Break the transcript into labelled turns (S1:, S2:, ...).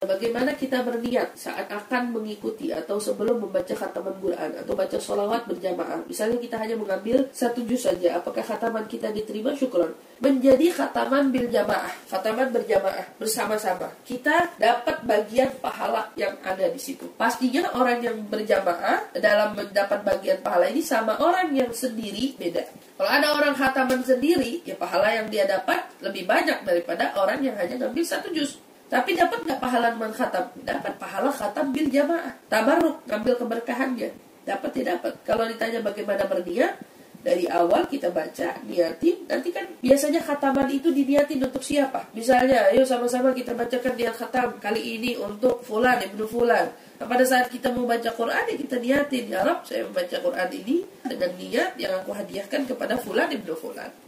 S1: Bagaimana kita berniat saat akan mengikuti atau sebelum membaca khataman Quran atau baca sholawat berjamaah. Misalnya kita hanya mengambil satu juz saja. Apakah khataman kita diterima? Syukur. Menjadi khataman bil jamaah. Khataman berjamaah bersama-sama. Kita dapat bagian pahala yang ada di situ. Pastinya orang yang berjamaah dalam mendapat bagian pahala ini sama orang yang sendiri beda. Kalau ada orang khataman sendiri, ya pahala yang dia dapat lebih banyak daripada orang yang hanya ngambil satu juz. Tapi dapat nggak pahala khatam? Dapat pahala khatam bil jamaah. Tabaruk, ngambil keberkahannya. Dapat tidak dapat. Kalau ditanya bagaimana berniat, dari awal kita baca, niatin. Nanti kan biasanya khataman itu diniatin untuk siapa? Misalnya, ayo sama-sama kita bacakan niat khatam. Kali ini untuk fulan, ibnu fulan. Nah, pada saat kita mau baca Quran, ya kita niatin. Ya Rab, saya membaca Quran ini dengan niat yang aku hadiahkan kepada fulan, ibnu fulan.